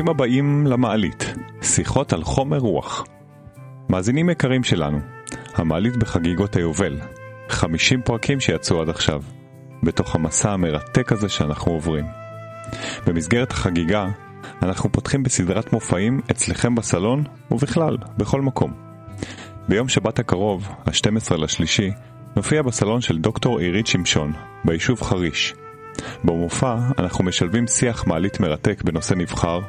ברוכים הבאים למעלית, שיחות על חומר רוח. מאזינים יקרים שלנו, המעלית בחגיגות היובל, 50 פרקים שיצאו עד עכשיו, בתוך המסע המרתק הזה שאנחנו עוברים. במסגרת החגיגה, אנחנו פותחים בסדרת מופעים אצלכם בסלון ובכלל, בכל מקום. ביום שבת הקרוב, ה-12 לשלישי, נופיע בסלון של דוקטור עירית שמשון, ביישוב חריש. במופע אנחנו משלבים שיח מעלית מרתק בנושא נבחר,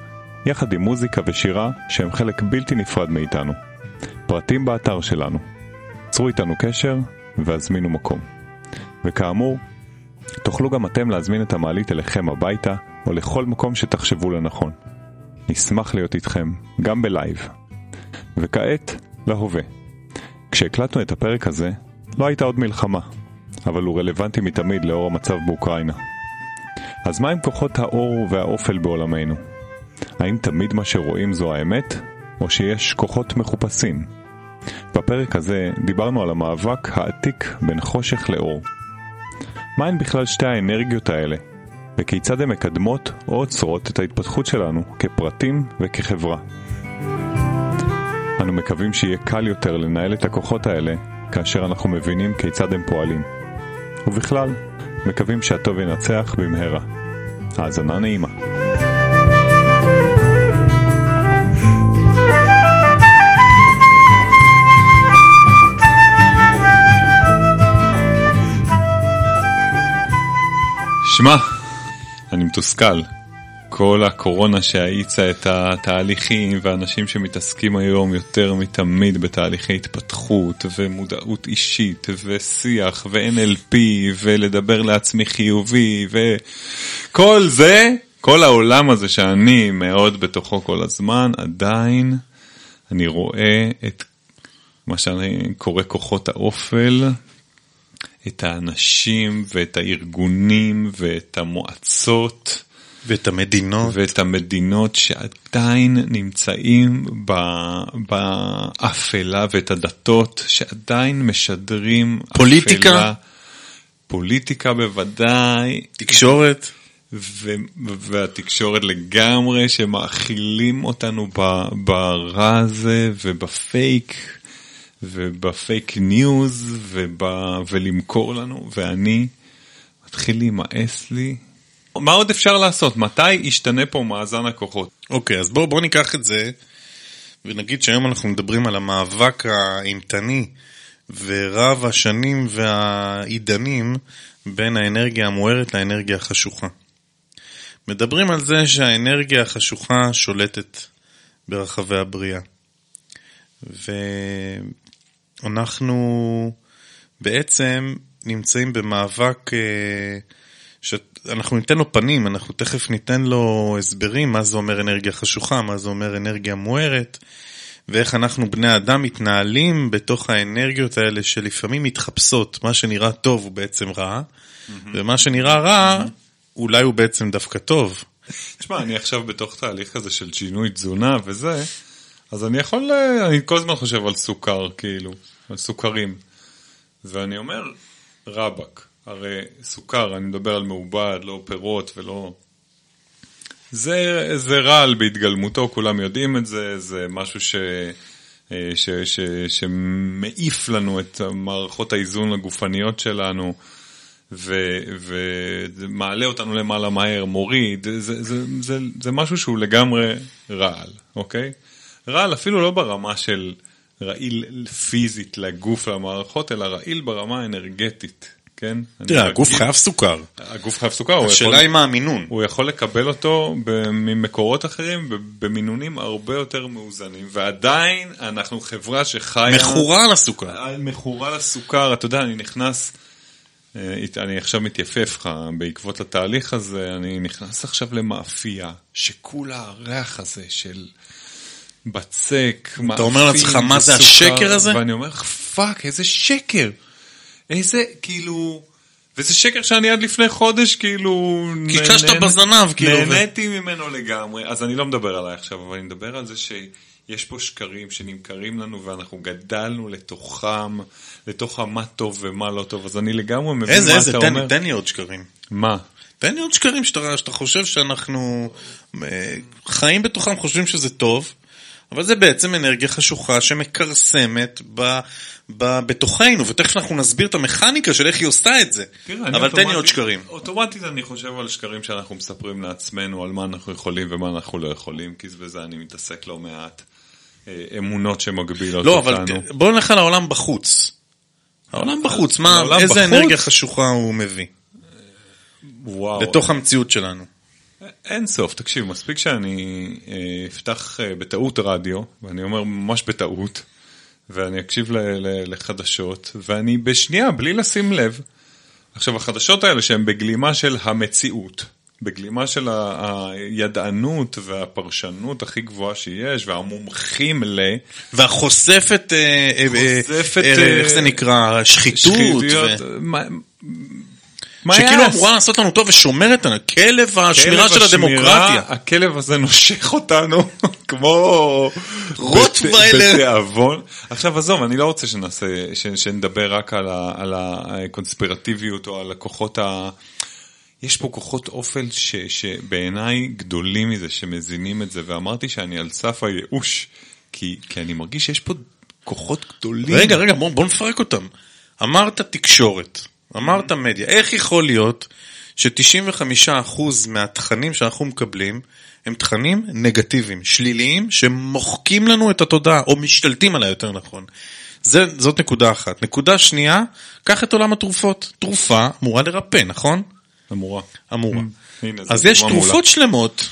יחד עם מוזיקה ושירה שהם חלק בלתי נפרד מאיתנו. פרטים באתר שלנו. צרו איתנו קשר והזמינו מקום. וכאמור, תוכלו גם אתם להזמין את המעלית אליכם הביתה או לכל מקום שתחשבו לנכון. נשמח להיות איתכם, גם בלייב. וכעת, להווה. כשהקלטנו את הפרק הזה, לא הייתה עוד מלחמה, אבל הוא רלוונטי מתמיד לאור המצב באוקראינה. אז מה עם כוחות האור והאופל בעולמנו? האם תמיד מה שרואים זו האמת, או שיש כוחות מחופשים? בפרק הזה דיברנו על המאבק העתיק בין חושך לאור. מהן בכלל שתי האנרגיות האלה, וכיצד הן מקדמות או עוצרות את ההתפתחות שלנו כפרטים וכחברה. אנו מקווים שיהיה קל יותר לנהל את הכוחות האלה כאשר אנחנו מבינים כיצד הם פועלים. ובכלל, מקווים שהטוב ינצח במהרה. האזנה נעימה. שמע, אני מתוסכל. כל הקורונה שהאיצה את התהליכים ואנשים שמתעסקים היום יותר מתמיד בתהליכי התפתחות ומודעות אישית ושיח ו-NLP ולדבר לעצמי חיובי וכל זה, כל העולם הזה שאני מאוד בתוכו כל הזמן, עדיין אני רואה את מה שאני קורא כוחות האופל, את האנשים ואת הארגונים ואת המועצות. ואת המדינות. ואת המדינות שעדיין נמצאים באפלה ואת הדתות שעדיין משדרים פוליטיקה. אפלה. פוליטיקה בוודאי. תקשורת. ו- והתקשורת לגמרי שמאכילים אותנו ברע הזה ובפייק ובפייק ניוז וב- ולמכור לנו ואני מתחיל להימאס לי מה עוד אפשר לעשות? מתי ישתנה פה מאזן הכוחות? אוקיי, אז בואו בוא ניקח את זה ונגיד שהיום אנחנו מדברים על המאבק האימתני ורב השנים והעידנים בין האנרגיה המוארת לאנרגיה החשוכה. מדברים על זה שהאנרגיה החשוכה שולטת ברחבי הבריאה. ואנחנו בעצם נמצאים במאבק אה, שאנחנו ניתן לו פנים, אנחנו תכף ניתן לו הסברים מה זה אומר אנרגיה חשוכה, מה זה אומר אנרגיה מוארת, ואיך אנחנו בני אדם מתנהלים בתוך האנרגיות האלה שלפעמים מתחפשות, מה שנראה טוב הוא בעצם רע, mm-hmm. ומה שנראה רע, mm-hmm. אולי הוא בעצם דווקא טוב. תשמע, אני עכשיו בתוך תהליך כזה של שינוי תזונה וזה, אז אני יכול, אני כל הזמן חושב על סוכר, כאילו, על סוכרים. ואני אומר, רבאק, הרי סוכר, אני מדבר על מעובד, לא פירות ולא... זה, זה רעל בהתגלמותו, כולם יודעים את זה, זה משהו ש, ש, ש, ש, שמעיף לנו את מערכות האיזון הגופניות שלנו ומעלה אותנו למעלה מהר, מוריד, זה, זה, זה, זה משהו שהוא לגמרי רעל, אוקיי? רעל אפילו לא ברמה של רעיל פיזית לגוף למערכות, אלא רעיל ברמה האנרגטית. כן? תראה, הגוף חייב סוכר. הגוף חייב סוכר. השאלה היא מה המינון. הוא יכול לקבל אותו ממקורות אחרים, במינונים הרבה יותר מאוזנים, ועדיין אנחנו חברה שחיה... מכורה לסוכר. מכורה לסוכר, אתה יודע, אני נכנס... אני עכשיו מתייפף לך בעקבות התהליך הזה, אני נכנס עכשיו למאפייה, שכולה הריח הזה של בצק, מאפים, אתה אומר לעצמך, מה זה השקר הזה? ואני אומר לך, fuck, איזה שקר. איזה, כאילו... וזה שקר שאני עד לפני חודש, כאילו... קשקשת בזנב, כאילו. נהניתי ממנו לגמרי, אז אני לא מדבר עליי עכשיו, אבל אני מדבר על זה יש פה שקרים שנמכרים לנו ואנחנו גדלנו לתוכם, לתוך מה טוב ומה לא טוב, אז אני לגמרי מבין איזה, מה איזה, אתה תן, אומר. תן לי עוד שקרים. מה? תן לי עוד שקרים שאתה, שאתה חושב שאנחנו אה, חיים בתוכם, חושבים שזה טוב, אבל זה בעצם אנרגיה חשוכה שמכרסמת ב, ב, בתוכנו, ותכף אנחנו נסביר את המכניקה של איך היא עושה את זה. תראה, אני אבל תן לי עוד שקרים. אוטומטית אני חושב על שקרים שאנחנו מספרים לעצמנו, על מה אנחנו יכולים ומה אנחנו לא יכולים, כי בזה אני מתעסק לא מעט. אה, אמונות שמגבילות לא, אבל אותנו. ת- בואו נלך על העולם בחוץ. העולם בחוץ, מה, העולם איזה בחוץ? אנרגיה חשוכה הוא מביא וואו. לתוך המציאות שלנו. אין סוף, תקשיב, מספיק שאני אה, אפתח אה, בטעות רדיו, ואני אומר ממש בטעות, ואני אקשיב ל- ל- לחדשות, ואני בשנייה, בלי לשים לב. עכשיו, החדשות האלה שהן בגלימה של המציאות, בגלימה של ה- הידענות והפרשנות הכי גבוהה שיש, והמומחים ל... והחושפת, אה, חושפת, איך זה נקרא, שחיתות. שחיתויות, ו- שכאילו? אמורה לעשות לנו טוב ושומרת עלינו, כלב השמירה של הדמוקרטיה. הכלב הזה נושך אותנו כמו רוטוויילר. בת- בתיאבון. עכשיו עזוב, אני לא רוצה שנעשה, ש- שנדבר רק על ה- על הקונספירטיביות או על הכוחות ה... יש פה כוחות אופל ש, שבעיניי גדולים מזה, שמזינים את זה, ואמרתי שאני על סף הייאוש, כי, כי אני מרגיש שיש פה כוחות גדולים. רגע, רגע, בוא, בוא נפרק אותם. אמרת תקשורת, אמרת מדיה, איך יכול להיות ש-95% מהתכנים שאנחנו מקבלים הם תכנים נגטיביים, שליליים, שמוחקים לנו את התודעה, או משתלטים עליה יותר נכון. זה, זאת נקודה אחת. נקודה שנייה, קח את עולם התרופות. תרופה אמורה לרפא, נכון? אמורה. אמורה. הנה, זו אז יש דוגמה מעולה. תרופות שלמות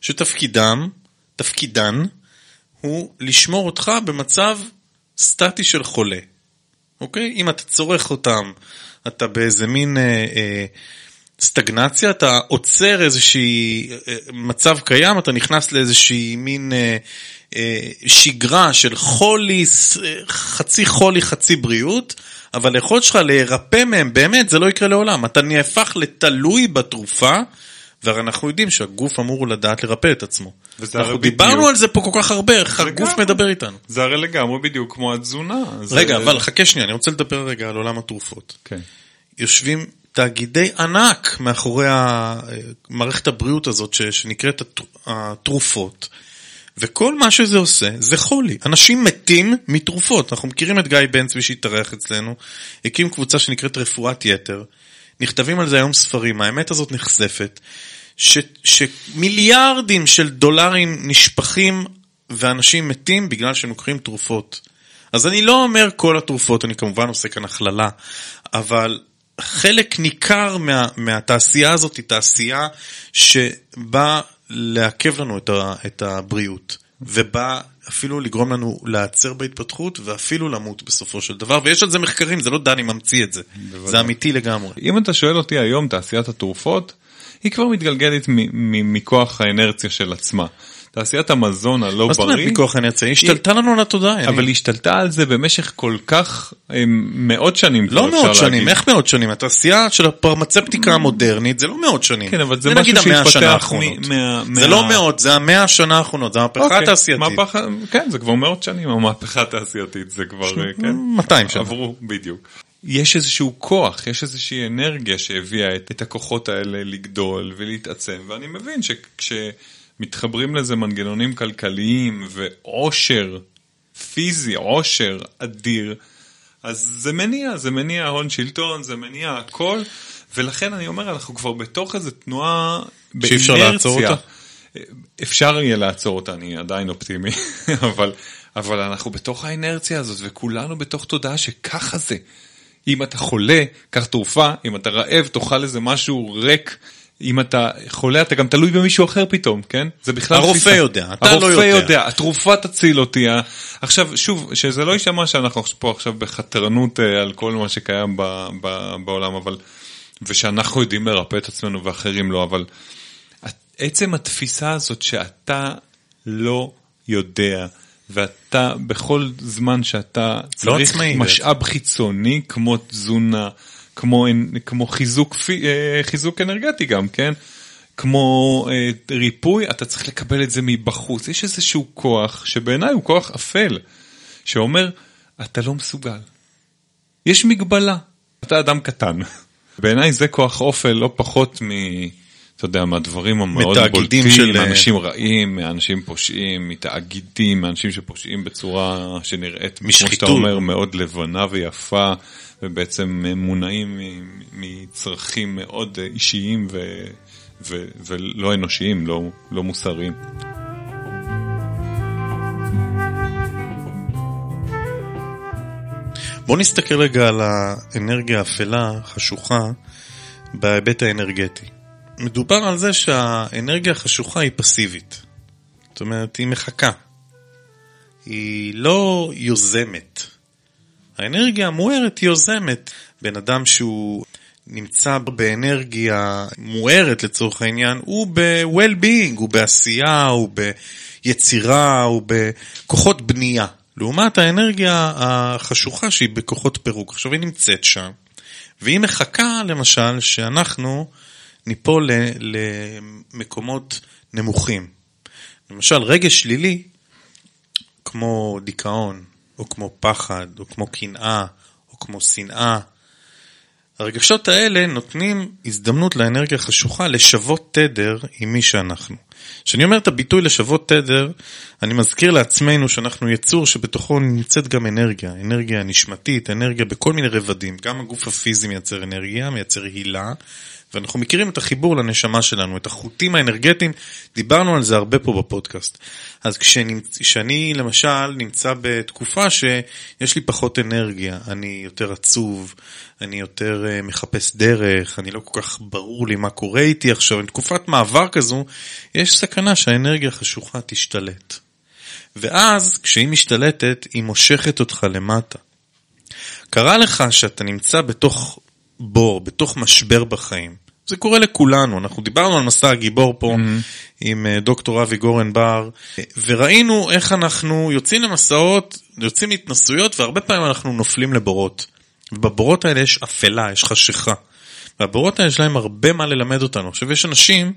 שתפקידם, תפקידן, הוא לשמור אותך במצב סטטי של חולה. אוקיי? אם אתה צורך אותם, אתה באיזה מין אה, אה, סטגנציה, אתה עוצר איזושהי אה, מצב קיים, אתה נכנס לאיזושהי מין אה, אה, שגרה של חולי, אה, חצי חולי, חצי בריאות, אבל היכולת שלך להירפא מהם, באמת, זה לא יקרה לעולם. אתה נהפך לתלוי בתרופה, והרי אנחנו יודעים שהגוף אמור לדעת לרפא את עצמו. אנחנו דיברנו בדיוק. על זה פה כל כך הרבה, איך הגוף. מדבר איתנו. זה הרי לגמרי בדיוק כמו התזונה. זה- רגע, אבל חכה שנייה, אני רוצה לדבר רגע על עולם התרופות. כן. יושבים תאגידי ענק מאחורי מערכת הבריאות הזאת ש- שנקראת הת- התרופות. וכל מה שזה עושה זה חולי. אנשים מתים מתרופות. אנחנו מכירים את גיא בן צבי שהתארח אצלנו, הקים קבוצה שנקראת רפואת יתר. נכתבים על זה היום ספרים, האמת הזאת נחשפת, ש, שמיליארדים של דולרים נשפכים ואנשים מתים בגלל שהם לוקחים תרופות. אז אני לא אומר כל התרופות, אני כמובן עושה כאן הכללה, אבל חלק ניכר מה, מהתעשייה הזאת היא תעשייה שבאה לעכב לנו את, ה, את הבריאות, ובאה אפילו לגרום לנו להיעצר בהתפתחות ואפילו למות בסופו של דבר, ויש על זה מחקרים, זה לא דני ממציא את זה, בוודאי. זה אמיתי לגמרי. אם אתה שואל אותי היום, תעשיית התרופות, היא כבר מתגלגלת מכוח האנרציה של עצמה. תעשיית המזון הלא מה זאת אומרת בריא, מכוח האנרציה? היא השתלטה לנו על התודעה. אבל. היא השתלטה על זה במשך כל כך אה, מאות שנים. לא מאות שנים. איך מאות שנים? התעשייה של הפרמצפטיקה המודרנית זה לא מאות שנים. כן, אבל זה משהו שהתפתח זה לא מאות, זה המאה השנה האחרונות, זה המהפכה אוקיי, התעשייתית. כן, זה כבר מאות שנים המהפכה התעשייתית, זה כבר, אה, כן. 200 שנה. עברו, בדיוק. יש איזשהו כוח, יש איזושהי אנרגיה שהביאה את, את הכוחות האלה לגדול ולהתעצם, ואני מבין שכשמתחברים לזה מנגנונים כלכליים ועושר פיזי, עושר אדיר, אז זה מניע, זה מניע הון שלטון, זה מניע הכל, ולכן אני אומר, אנחנו כבר בתוך איזו תנועה שאי אפשר לעצור באינרציה. אותה? אפשר יהיה לעצור אותה, אני עדיין אופטימי, אבל, אבל אנחנו בתוך האינרציה הזאת, וכולנו בתוך תודעה שככה זה. אם אתה חולה, קח תרופה, אם אתה רעב, תאכל איזה משהו ריק. אם אתה חולה, אתה גם תלוי במישהו אחר פתאום, כן? זה בכלל הרופא. יודע, אתה לא הרופא יודע. יודע, התרופה תציל אותי. עכשיו, שוב, שזה לא יישמע שאנחנו פה עכשיו בחתרנות אה, על כל מה שקיים ב, ב, בעולם, אבל, ושאנחנו יודעים לרפא את עצמנו ואחרים לא, אבל עצם התפיסה הזאת שאתה לא יודע, ואתה בכל זמן שאתה צריך עצמאי משאב חיצוני כמו תזונה, כמו, כמו חיזוק, אה, חיזוק אנרגטי גם, כן? כמו אה, ריפוי, אתה צריך לקבל את זה מבחוץ. יש איזשהו כוח שבעיניי הוא כוח אפל, שאומר, אתה לא מסוגל. יש מגבלה, אתה אדם קטן. בעיניי זה כוח אופל לא פחות מ... אתה יודע, מהדברים המאוד בולטים, של... מאנשים רעים, מאנשים פושעים, מתאגידים, מאנשים שפושעים בצורה שנראית, משחיתות. כמו שאתה אומר, מאוד לבנה ויפה, ובעצם מונעים מצרכים מאוד אישיים ו... ו... ולא אנושיים, לא, לא מוסריים. בוא נסתכל רגע על האנרגיה האפלה, חשוכה, בהיבט האנרגטי. מדובר על זה שהאנרגיה החשוכה היא פסיבית. זאת אומרת, היא מחכה. היא לא יוזמת. האנרגיה המוארת היא יוזמת. בן אדם שהוא נמצא באנרגיה מוארת לצורך העניין, הוא ב-well-being, הוא בעשייה, הוא ביצירה, הוא בכוחות בנייה. לעומת האנרגיה החשוכה שהיא בכוחות פירוק. עכשיו היא נמצאת שם, והיא מחכה למשל שאנחנו ניפול למקומות נמוכים. למשל, רגש שלילי, כמו דיכאון, או כמו פחד, או כמו קנאה, או כמו שנאה, הרגשות האלה נותנים הזדמנות לאנרגיה החשוכה לשוות תדר עם מי שאנחנו. כשאני אומר את הביטוי לשוות תדר, אני מזכיר לעצמנו שאנחנו יצור שבתוכו נמצאת גם אנרגיה, אנרגיה נשמתית, אנרגיה בכל מיני רבדים. גם הגוף הפיזי מייצר אנרגיה, מייצר הילה, ואנחנו מכירים את החיבור לנשמה שלנו, את החוטים האנרגטיים, דיברנו על זה הרבה פה בפודקאסט. אז כשאני למשל נמצא בתקופה שיש לי פחות אנרגיה, אני יותר עצוב, אני יותר אה, מחפש דרך, אני לא כל כך ברור לי מה קורה איתי עכשיו, בתקופת מעבר כזו, יש סכנה שהאנרגיה החשוכה תשתלט. ואז כשהיא משתלטת, היא מושכת אותך למטה. קרה לך שאתה נמצא בתוך בור, בתוך משבר בחיים. זה קורה לכולנו, אנחנו דיברנו על מסע הגיבור פה mm-hmm. עם אה, דוקטור אבי גורן בר, וראינו איך אנחנו יוצאים למסעות, יוצאים להתנסויות, והרבה פעמים אנחנו נופלים לבורות. ובבורות האלה יש אפלה, יש חשיכה. והבורות האלה יש להם הרבה מה ללמד אותנו. עכשיו יש אנשים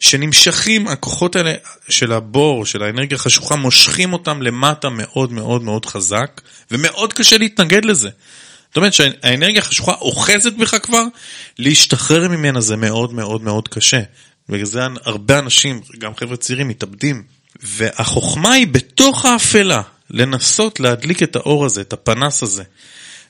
שנמשכים, הכוחות האלה של הבור, של האנרגיה החשוכה, מושכים אותם למטה מאוד מאוד מאוד חזק, ומאוד קשה להתנגד לזה. זאת אומרת שהאנרגיה החשוכה אוחזת בך כבר, להשתחרר ממנה זה מאוד מאוד מאוד קשה. בגלל זה הרבה אנשים, גם חבר'ה צעירים, מתאבדים. והחוכמה היא בתוך האפלה, לנסות להדליק את האור הזה, את הפנס הזה,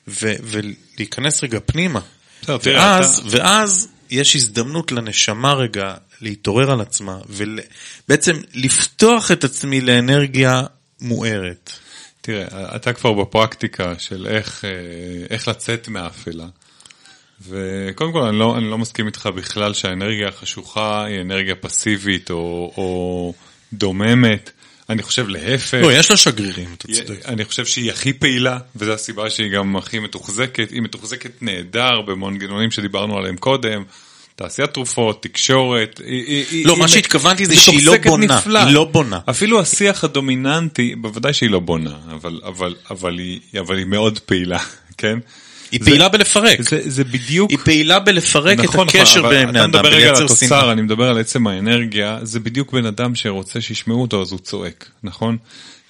ו- ולהיכנס רגע פנימה. טוב, ואז, אתה... ואז יש הזדמנות לנשמה רגע להתעורר על עצמה, ובעצם לפתוח את עצמי לאנרגיה מוארת. תראה, אתה כבר בפרקטיקה של איך, אה, איך לצאת מהאפלה. וקודם כל, אני לא, אני לא מסכים איתך בכלל שהאנרגיה החשוכה היא אנרגיה פסיבית או, או דוממת. אני חושב להפך. לא, יש לה שגרירים, אתה צודק. אני חושב שהיא הכי פעילה, וזו הסיבה שהיא גם הכי מתוחזקת. היא מתוחזקת נהדר במנגנונים שדיברנו עליהם קודם. תעשיית תרופות, תקשורת. לא, היא, מה שהתכוונתי זה שהיא לא בונה, נפלא. היא לא בונה. אפילו השיח הדומיננטי, בוודאי שהיא לא בונה, אבל, אבל, אבל, היא, אבל היא מאוד פעילה, כן? היא זה, פעילה בלפרק. זה, זה בדיוק... היא פעילה בלפרק נכון, את הקשר בין בני אדם, בלייצר שנאה. אני מדבר על עצם האנרגיה, זה בדיוק בן אדם שרוצה שישמעו אותו אז הוא צועק, נכון?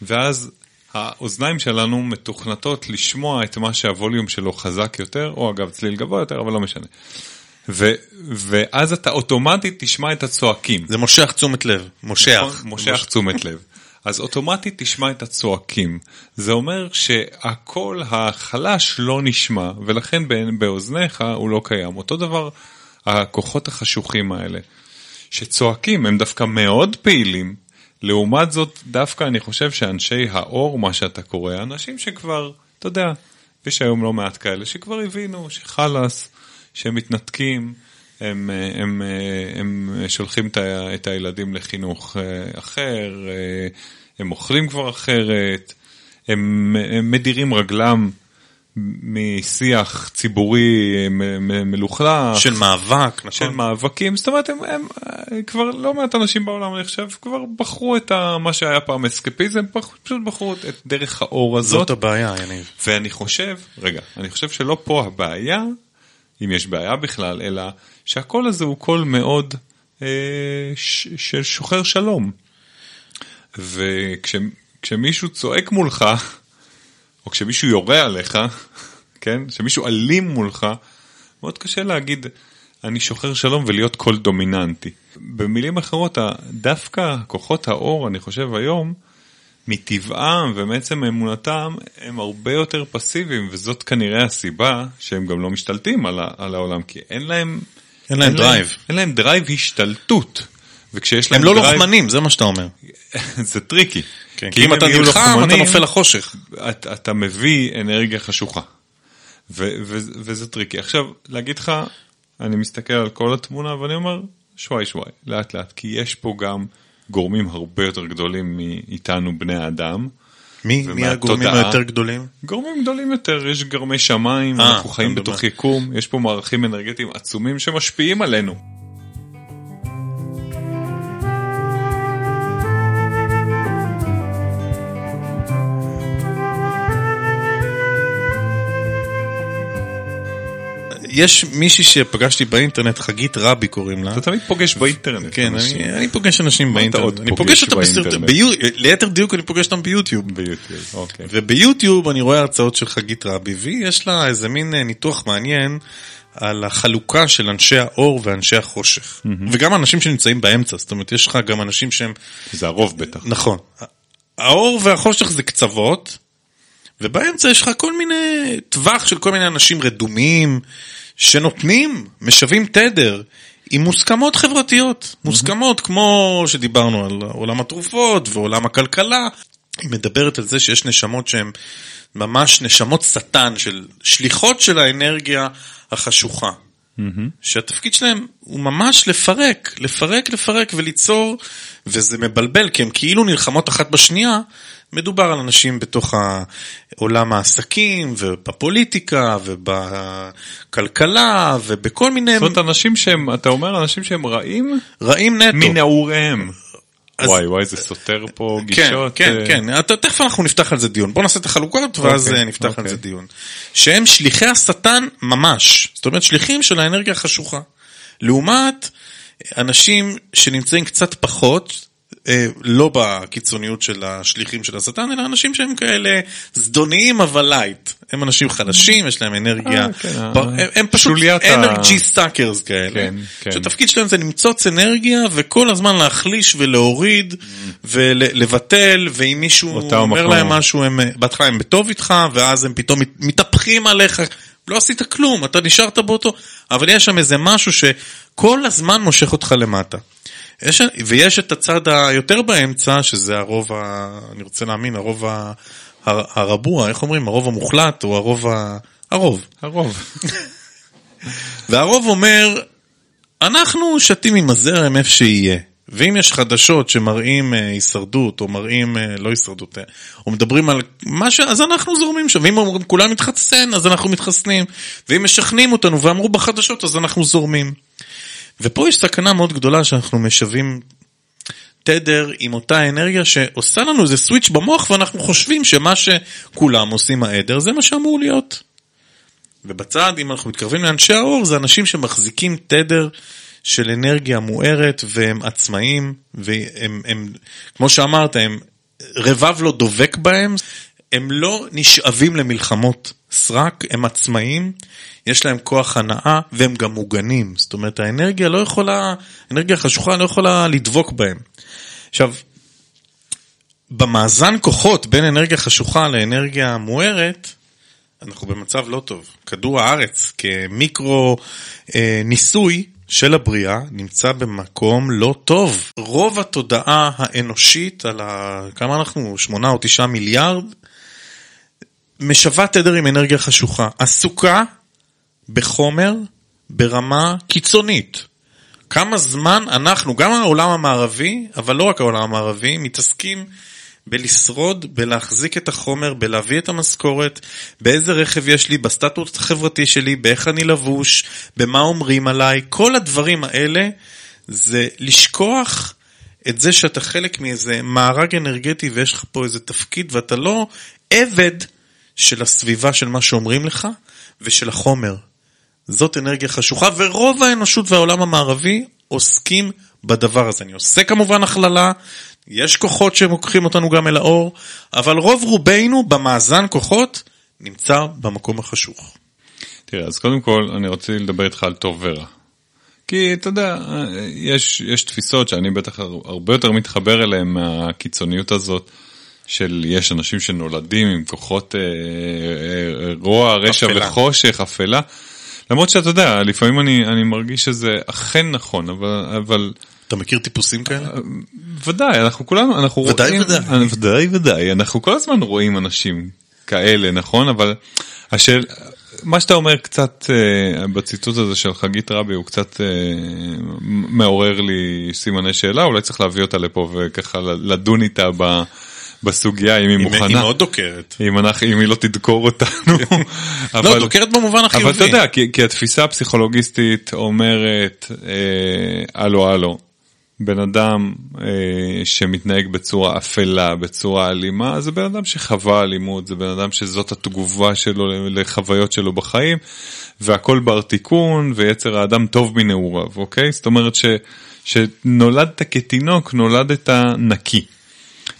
ואז האוזניים שלנו מתוכנתות לשמוע את מה שהווליום שלו חזק יותר, או אגב צליל גבוה יותר, אבל לא משנה. ו, ואז אתה אוטומטית תשמע את הצועקים. זה מושך תשומת לב, מושך. נכון, מושך מוש... תשומת לב. אז אוטומטית תשמע את הצועקים. זה אומר שהקול החלש לא נשמע, ולכן באוזניך הוא לא קיים. אותו דבר הכוחות החשוכים האלה, שצועקים הם דווקא מאוד פעילים, לעומת זאת דווקא אני חושב שאנשי האור, מה שאתה קורא, אנשים שכבר, אתה יודע, יש היום לא מעט כאלה שכבר הבינו שחלאס, שהם מתנתקים, הם, הם, הם שולחים את הילדים לחינוך אה, אחר, אה, הם אוכלים כבר אחרת, הם, הם מדירים רגלם משיח ציבורי מלוכלך. של מאבק, נכון. של מאבקים, זאת אומרת, הם, הם כבר לא מעט אנשים בעולם, אני חושב, כבר בחרו את ה, מה שהיה פעם אסקפיזם, פשוט בחרו את דרך האור הזאת. זאת הבעיה, יניב. ואני חושב, רגע, אני חושב שלא פה הבעיה, אם יש בעיה בכלל, אלא שהקול הזה הוא קול מאוד, אה, של שוחר שלום. וכשמישהו צועק מולך, או כשמישהו יורה עליך, כן? כשמישהו אלים מולך, מאוד קשה להגיד, אני שוחר שלום ולהיות קול דומיננטי. במילים אחרות, דווקא כוחות האור, אני חושב היום, מטבעם ומעצם אמונתם הם הרבה יותר פסיביים וזאת כנראה הסיבה שהם גם לא משתלטים על, על העולם כי אין להם אין להם דרייב אין להם דרייב השתלטות. וכשיש להם הם לא drive, לוחמנים זה מה שאתה אומר. זה טריקי. כן, כי אם אתה נלחם אתה נופל לחושך. אתה, אתה מביא אנרגיה חשוכה. ו, ו, וזה טריקי. עכשיו להגיד לך אני מסתכל על כל התמונה ואני אומר שוואי שוואי לאט לאט כי יש פה גם גורמים הרבה יותר גדולים מאיתנו בני האדם. מי, מי הגורמים היותר גדולים? גורמים גדולים יותר, יש גרמי שמיים, 아, אה, אנחנו חיים בתוך יקום, יש פה מערכים אנרגטיים עצומים שמשפיעים עלינו. יש מישהי שפגשתי באינטרנט, חגית רבי קוראים לה. אתה תמיד פוגש באינטרנט. כן, אני, אני פוגש אנשים באינטרנט. אני פוגש אותם בסרטון, ליתר דיוק אני פוגש אותם ביוטיוב. ביוטיוב, אוקיי. וביוטיוב אני רואה הרצאות של חגית רבי, ויש לה איזה מין אה, ניתוח מעניין. על החלוקה של אנשי האור ואנשי החושך. Mm-hmm. וגם אנשים שנמצאים באמצע, זאת אומרת, יש לך גם אנשים שהם... זה הרוב בטח. נכון. האור והחושך זה קצוות, ובאמצע יש לך כל מיני טווח של כל מיני אנשים רדומים, שנותנים, משווים תדר. עם מוסכמות חברתיות, מוסכמות כמו שדיברנו על עולם התרופות ועולם הכלכלה. היא מדברת על זה שיש נשמות שהן ממש נשמות שטן, של שליחות של האנרגיה החשוכה. Mm-hmm. שהתפקיד שלהם הוא ממש לפרק, לפרק, לפרק וליצור, וזה מבלבל, כי הם כאילו נלחמות אחת בשנייה, מדובר על אנשים בתוך עולם העסקים ובפוליטיקה ובכלכלה ובכל מיני... זאת אומרת אנשים שהם, אתה אומר אנשים שהם רעים? רעים נטו. מנעוריהם. אז... וואי וואי זה סותר פה כן, גישות. כן, כן, כן, אתה, תכף אנחנו נפתח על זה דיון. בוא נעשה את החלוקות ואז אוקיי, נפתח אוקיי. על זה דיון. שהם שליחי השטן ממש, זאת אומרת שליחים של האנרגיה החשוכה. לעומת אנשים שנמצאים קצת פחות, אה, לא בקיצוניות של השליחים של השטן, אלא אנשים שהם כאלה זדוניים אבל light. הם אנשים חלשים, יש להם אנרגיה, אה, כן, הם פשוט energy suckers כאלה, כן, כן. שהתפקיד שלהם זה למצוץ אנרגיה וכל הזמן להחליש ולהוריד. ולבטל, ואם מישהו אומר להם משהו, בהתחלה הם בטוב איתך, ואז הם פתאום מתהפכים עליך. לא עשית כלום, אתה נשארת באותו, אבל יש שם איזה משהו שכל הזמן מושך אותך למטה. יש, ויש את הצד היותר באמצע, שזה הרוב, ה, אני רוצה להאמין, הרוב ה, הרבוע, איך אומרים? הרוב המוחלט, או הרוב ה... הרוב. הרוב. והרוב אומר, אנחנו שתים עם הזרם איפה שיהיה. ואם יש חדשות שמראים אה, הישרדות, או מראים אה, לא הישרדות, אה, או מדברים על משהו, אז אנחנו זורמים שם. ואם אומרים כולם מתחסן, אז אנחנו מתחסנים. ואם משכנעים אותנו ואמרו בחדשות, אז אנחנו זורמים. ופה יש סכנה מאוד גדולה שאנחנו משווים תדר עם אותה אנרגיה שעושה לנו איזה סוויץ' במוח ואנחנו חושבים שמה שכולם עושים העדר זה מה שאמור להיות. ובצד, אם אנחנו מתקרבים לאנשי האור, זה אנשים שמחזיקים תדר של אנרגיה מוארת והם עצמאים, והם, הם, כמו שאמרת, הם, רבב לא דובק בהם, הם לא נשאבים למלחמות סרק, הם עצמאים, יש להם כוח הנאה והם גם מוגנים. זאת אומרת, האנרגיה לא יכולה, האנרגיה החשוכה לא יכולה לדבוק בהם. עכשיו, במאזן כוחות בין אנרגיה חשוכה לאנרגיה מוארת, אנחנו במצב לא טוב. כדור הארץ כמיקרו אה, ניסוי של הבריאה נמצא במקום לא טוב. רוב התודעה האנושית על ה... כמה אנחנו? שמונה או תשעה מיליארד? משווה תדר עם אנרגיה חשוכה. עסוקה בחומר ברמה קיצונית. כמה זמן אנחנו, גם העולם המערבי, אבל לא רק העולם המערבי, מתעסקים בלשרוד, בלהחזיק את החומר, בלהביא את המשכורת, באיזה רכב יש לי, בסטטוס החברתי שלי, באיך אני לבוש, במה אומרים עליי, כל הדברים האלה זה לשכוח את זה שאתה חלק מאיזה מארג אנרגטי ויש לך פה איזה תפקיד ואתה לא עבד של הסביבה של מה שאומרים לך ושל החומר. זאת אנרגיה חשוכה, ורוב האנושות והעולם המערבי עוסקים בדבר הזה. אני עושה כמובן הכללה, יש כוחות שלוקחים אותנו גם אל האור, אבל רוב רובנו במאזן כוחות נמצא במקום החשוך. תראה, אז קודם כל אני רוצה לדבר איתך על טוב ורע. כי אתה יודע, יש, יש תפיסות שאני בטח הרבה יותר מתחבר אליהן מהקיצוניות הזאת. של יש אנשים שנולדים עם כוחות אה, אה, רוע, רשע אפלה. וחושך, אפלה. למרות שאתה יודע, לפעמים אני, אני מרגיש שזה אכן נכון, אבל, אבל... אתה מכיר טיפוסים כאלה? אה, ודאי, אנחנו כולנו, אנחנו ודאי רואים... ודאי ודאי. ודאי ודאי, אנחנו כל הזמן רואים אנשים כאלה, נכון? אבל השאל... מה שאתה אומר קצת uh, בציטוט הזה של חגית רבי הוא קצת uh, מעורר לי סימני שאלה, אולי צריך להביא אותה לפה וככה לדון איתה ב... בסוגיה אם היא מוכנה. היא מאוד דוקרת. אם, אנחנו, אם היא לא תדקור אותנו. אבל, לא, דוקרת במובן החיובי. אבל אתה יודע, כי, כי התפיסה הפסיכולוגיסטית אומרת, אה, הלו הלו, בן אדם אה, שמתנהג בצורה אפלה, בצורה אלימה, זה בן אדם שחווה אלימות, זה בן אדם שזאת התגובה שלו לחוויות שלו בחיים, והכל בר תיקון, ויצר האדם טוב מנעוריו, אוקיי? זאת אומרת ש, שנולדת כתינוק, נולדת נקי.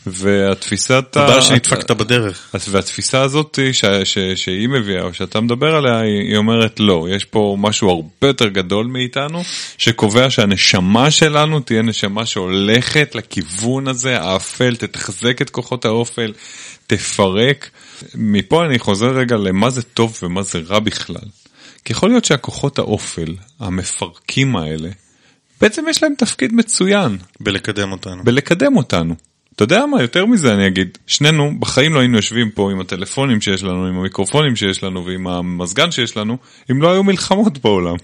והתפיסת... תודה שנדפקת בדרך. והתפיסה הזאת ש, ש, שהיא מביאה, או שאתה מדבר עליה, היא אומרת לא, יש פה משהו הרבה יותר גדול מאיתנו, שקובע שהנשמה שלנו תהיה נשמה שהולכת לכיוון הזה, האפל, תתחזק את כוחות האופל, תפרק. מפה אני חוזר רגע למה זה טוב ומה זה רע בכלל. כי יכול להיות שהכוחות האופל, המפרקים האלה, בעצם יש להם תפקיד מצוין. בלקדם אותנו. בלקדם אותנו. אתה יודע מה, יותר מזה אני אגיד, שנינו בחיים לא היינו יושבים פה עם הטלפונים שיש לנו, עם המיקרופונים שיש לנו ועם המזגן שיש לנו, אם לא היו מלחמות בעולם.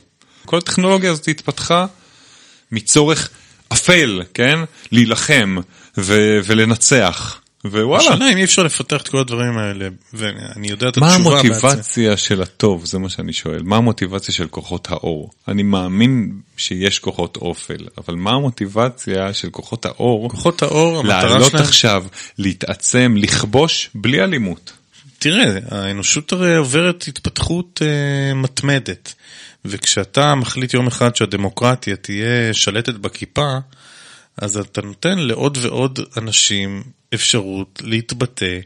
כל הטכנולוגיה הזאת התפתחה מצורך אפל, כן? להילחם ו- ולנצח. ווואלה. השאלה אם אי אפשר לפתח את כל הדברים האלה, ואני יודע את התשובה. מה המוטיבציה בעצם. של הטוב, זה מה שאני שואל. מה המוטיבציה של כוחות האור? אני מאמין שיש כוחות אופל, אבל מה המוטיבציה של כוחות האור? כוחות האור, המטרה שלהם... לעלות עכשיו, להתעצם, לכבוש, בלי אלימות. תראה, האנושות הרי עוברת התפתחות uh, מתמדת, וכשאתה מחליט יום אחד שהדמוקרטיה תהיה שלטת בכיפה, אז אתה נותן לעוד ועוד אנשים אפשרות להתבטא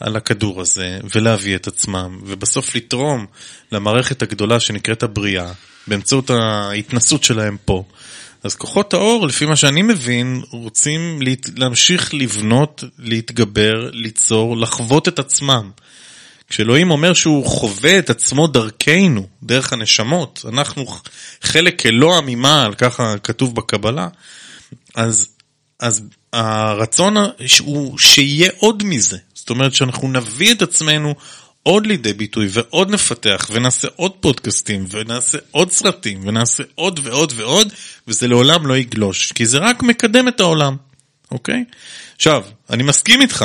על הכדור הזה ולהביא את עצמם, ובסוף לתרום למערכת הגדולה שנקראת הבריאה, באמצעות ההתנסות שלהם פה. אז כוחות האור, לפי מה שאני מבין, רוצים להמשיך לבנות, להתגבר, ליצור, לחוות את עצמם. כשאלוהים אומר שהוא חווה את עצמו דרכנו, דרך הנשמות, אנחנו חלק אלוה ממעל, ככה כתוב בקבלה, אז, אז הרצון הוא שיהיה עוד מזה. זאת אומרת שאנחנו נביא את עצמנו עוד לידי ביטוי ועוד נפתח ונעשה עוד פודקאסטים ונעשה עוד סרטים ונעשה עוד ועוד ועוד וזה לעולם לא יגלוש כי זה רק מקדם את העולם, אוקיי? עכשיו, אני מסכים איתך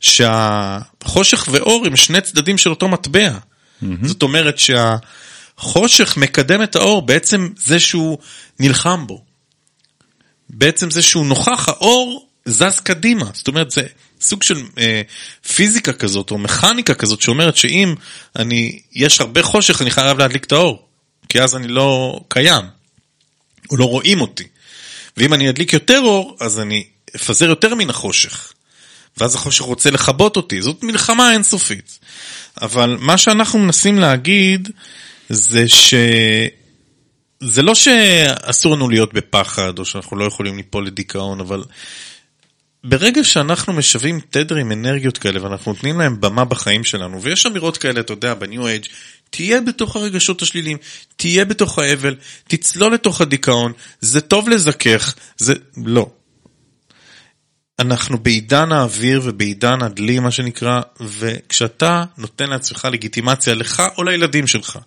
שהחושך ואור הם שני צדדים של אותו מטבע. Mm-hmm. זאת אומרת שהחושך מקדם את האור בעצם זה שהוא נלחם בו. בעצם זה שהוא נוכח, האור זז קדימה. זאת אומרת, זה סוג של אה, פיזיקה כזאת, או מכניקה כזאת, שאומרת שאם אני, יש הרבה חושך, אני חייב להדליק את האור. כי אז אני לא קיים, או לא רואים אותי. ואם אני אדליק יותר אור, אז אני אפזר יותר מן החושך. ואז החושך רוצה לכבות אותי. זאת מלחמה אינסופית. אבל מה שאנחנו מנסים להגיד, זה ש... זה לא שאסור לנו להיות בפחד, או שאנחנו לא יכולים ליפול לדיכאון, אבל ברגע שאנחנו משווים תדר עם אנרגיות כאלה, ואנחנו נותנים להם במה בחיים שלנו, ויש אמירות כאלה, אתה יודע, בניו אייג', תהיה בתוך הרגשות השליליים, תהיה בתוך האבל, תצלול לתוך הדיכאון, זה טוב לזכך, זה... לא. אנחנו בעידן האוויר ובעידן הדלי, מה שנקרא, וכשאתה נותן לעצמך לגיטימציה, לך או לילדים שלך,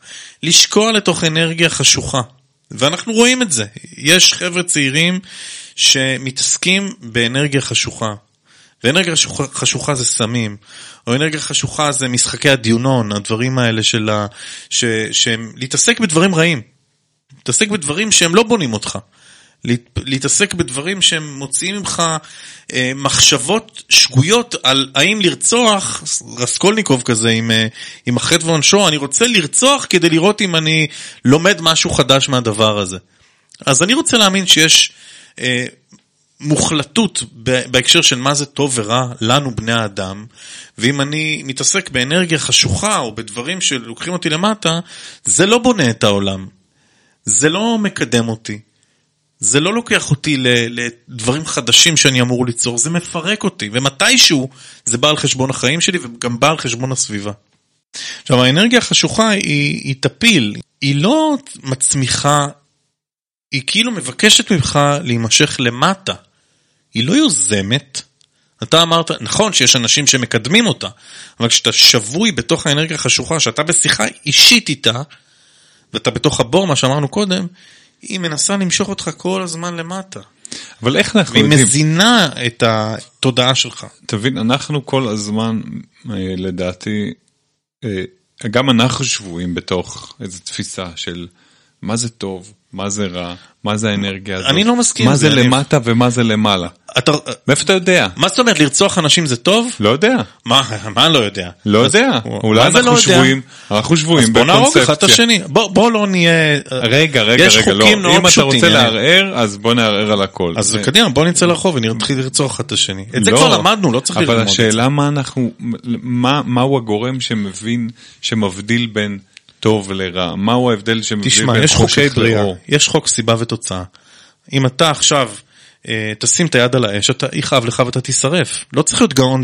לשקוע לתוך אנרגיה חשוכה, ואנחנו רואים את זה. יש חבר'ה צעירים שמתעסקים באנרגיה חשוכה. ואנרגיה חשוכה, חשוכה זה סמים, או אנרגיה חשוכה זה משחקי הדיונון, הדברים האלה של ה... ש... שהם... להתעסק בדברים רעים. להתעסק בדברים שהם לא בונים אותך. להתעסק בדברים שהם מוציאים ממך אה, מחשבות שגויות על האם לרצוח, רסקולניקוב כזה עם, אה, עם החטא ועונשו, אני רוצה לרצוח כדי לראות אם אני לומד משהו חדש מהדבר הזה. אז אני רוצה להאמין שיש אה, מוחלטות בהקשר של מה זה טוב ורע לנו בני האדם, ואם אני מתעסק באנרגיה חשוכה או בדברים שלוקחים אותי למטה, זה לא בונה את העולם, זה לא מקדם אותי, זה לא לוקח אותי לדברים חדשים שאני אמור ליצור, זה מפרק אותי, ומתישהו זה בא על חשבון החיים שלי וגם בא על חשבון הסביבה. עכשיו האנרגיה החשוכה היא, היא טפיל, היא לא מצמיחה, היא כאילו מבקשת ממך להימשך למטה. היא לא יוזמת. אתה אמרת, נכון שיש אנשים שמקדמים אותה, אבל כשאתה שבוי בתוך האנרגיה החשוכה, שאתה בשיחה אישית איתה, ואתה בתוך הבור, מה שאמרנו קודם, היא מנסה למשוך אותך כל הזמן למטה. אבל איך אנחנו יודעים? והיא מזינה את התודעה שלך. תבין, אנחנו כל הזמן, אה, לדעתי, אה, גם אנחנו שבויים בתוך איזו תפיסה של מה זה טוב, מה זה רע, מה זה האנרגיה הזאת. אני לא מסכים. מה זה למטה ומה זה למעלה. אתה... מאיפה אתה יודע? מה זאת אומרת, לרצוח אנשים זה טוב? לא יודע. מה, מה לא יודע? לא יודע. אולי אנחנו שבויים, אנחנו שבויים בקונספציה. אז בוא נהרוג אחד את השני. בוא לא נהיה... רגע, רגע, רגע, לא. אם אתה רוצה לערער, אז בוא נערער על הכל. אז קדימה, בוא נצא לרחוב ונתחיל לרצוח אחד את השני. את זה לא, כבר למדנו, לא צריך ללמוד את זה. אבל השאלה מה אנחנו, מהו הגורם שמבין, שמבדיל בין... טוב לרע? מהו ההבדל שמביא בין חוקי בריאה, יש חוק סיבה ותוצאה. אם אתה עכשיו אה, תשים את היד על האש, אתה יכאב לך ואתה תישרף. לא צריך להיות גאון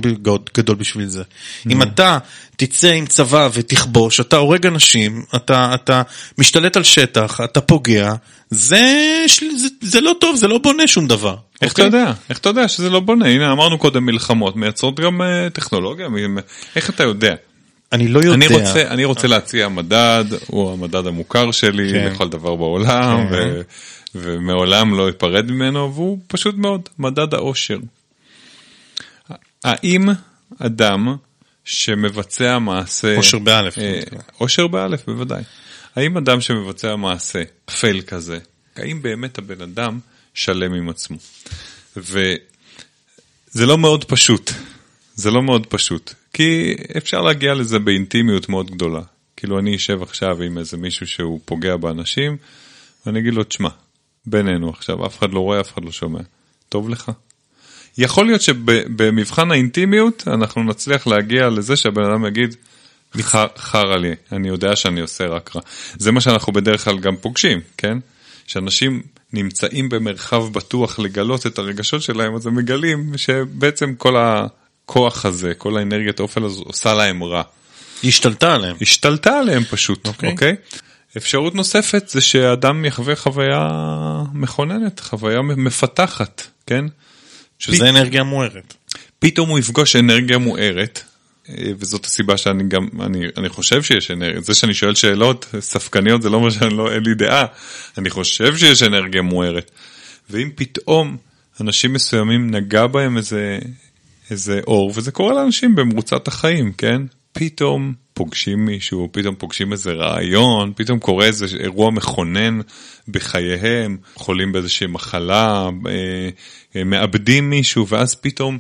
גדול בשביל זה. אם אתה תצא עם צבא ותכבוש, אתה הורג אנשים, אתה, אתה משתלט על שטח, אתה פוגע, זה, זה, זה לא טוב, זה לא בונה שום דבר. איך אתה אוקיי? יודע? איך אתה יודע שזה לא בונה? הנה אמרנו קודם מלחמות, מייצרות גם uh, טכנולוגיה, איך אתה יודע? אני לא יודע. אני רוצה, אני רוצה להציע מדד, הוא המדד המוכר שלי כן. לכל דבר בעולם, כן. ו, ומעולם לא אפרד ממנו, והוא פשוט מאוד, מדד האושר. האם אדם שמבצע מעשה... אושר באלף. אה, אושר באלף, בוודאי. האם אדם שמבצע מעשה אפל כזה, האם באמת הבן אדם שלם עם עצמו? וזה לא מאוד פשוט. זה לא מאוד פשוט. כי אפשר להגיע לזה באינטימיות מאוד גדולה. כאילו אני אשב עכשיו עם איזה מישהו שהוא פוגע באנשים, ואני אגיד לו, תשמע, בינינו עכשיו, אף אחד לא רואה, אף אחד לא שומע. טוב לך? יכול להיות שבמבחן האינטימיות אנחנו נצליח להגיע לזה שהבן אדם יגיד, חרא לי, אני יודע שאני עושה רק רע. זה מה שאנחנו בדרך כלל גם פוגשים, כן? שאנשים נמצאים במרחב בטוח לגלות את הרגשות שלהם, אז הם מגלים שבעצם כל ה... הכוח הזה, כל האנרגיית האופל הזו עושה להם רע. היא השתלטה עליהם. השתלטה עליהם פשוט, אוקיי? Okay. אוקיי? Okay? אפשרות נוספת זה שאדם יחווה חוויה מכוננת, חוויה מפתחת, כן? שזה פ... אנרגיה מוארת. פתאום הוא יפגוש אנרגיה מוארת, אה, וזאת הסיבה שאני גם, אני, אני חושב שיש אנרגיה, זה שאני שואל שאלות ספקניות זה לא אומר שאני לא, אין לי דעה, אני חושב שיש אנרגיה מוארת. ואם פתאום אנשים מסוימים נגע בהם איזה איזה אור, וזה קורה לאנשים במרוצת החיים, כן? פתאום פוגשים מישהו, פתאום פוגשים איזה רעיון, פתאום קורה איזה אירוע מכונן בחייהם, חולים באיזושהי מחלה, אה, אה, מאבדים מישהו, ואז פתאום